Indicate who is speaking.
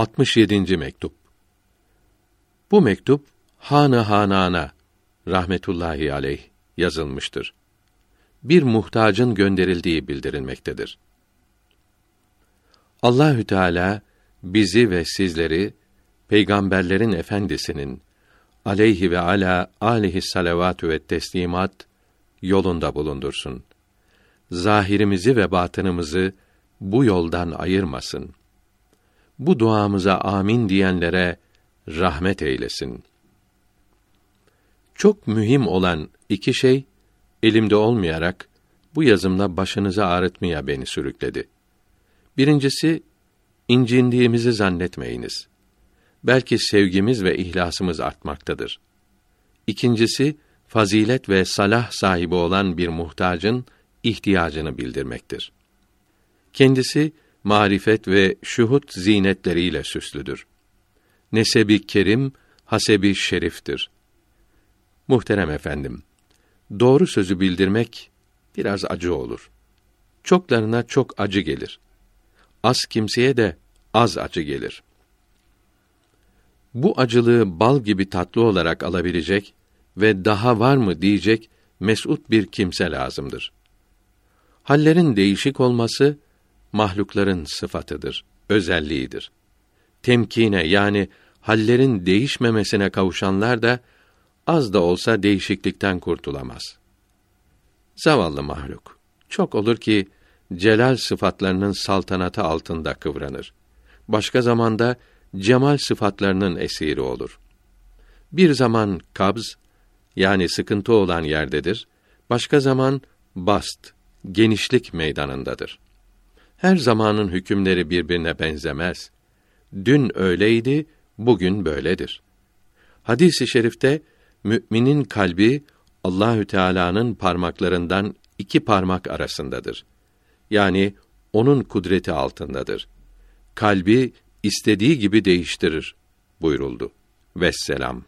Speaker 1: 67. mektup. Bu mektup Hanı Hanana rahmetullahi aleyh yazılmıştır. Bir muhtacın gönderildiği bildirilmektedir. Allahü Teala bizi ve sizleri peygamberlerin efendisinin aleyhi ve ala alihi salavatü ve teslimat yolunda bulundursun. Zahirimizi ve batınımızı bu yoldan ayırmasın. Bu duamıza amin diyenlere rahmet eylesin. Çok mühim olan iki şey elimde olmayarak bu yazımda başınızı ağrıtmaya beni sürükledi. Birincisi incindiğimizi zannetmeyiniz. Belki sevgimiz ve ihlasımız artmaktadır. İkincisi fazilet ve salah sahibi olan bir muhtacın ihtiyacını bildirmektir. Kendisi marifet ve şuhut zinetleriyle süslüdür. Nesebi kerim, hasebi şeriftir. Muhterem efendim, doğru sözü bildirmek biraz acı olur. Çoklarına çok acı gelir. Az kimseye de az acı gelir. Bu acılığı bal gibi tatlı olarak alabilecek ve daha var mı diyecek mesut bir kimse lazımdır. Hallerin değişik olması mahlukların sıfatıdır, özelliğidir. Temkine yani hallerin değişmemesine kavuşanlar da az da olsa değişiklikten kurtulamaz. Zavallı mahluk. Çok olur ki celal sıfatlarının saltanatı altında kıvranır. Başka zamanda cemal sıfatlarının esiri olur. Bir zaman kabz yani sıkıntı olan yerdedir. Başka zaman bast, genişlik meydanındadır. Her zamanın hükümleri birbirine benzemez. Dün öyleydi, bugün böyledir. Hadis-i şerifte müminin kalbi Allahü Teala'nın parmaklarından iki parmak arasındadır. Yani onun kudreti altındadır. Kalbi istediği gibi değiştirir buyuruldu. Vesselam.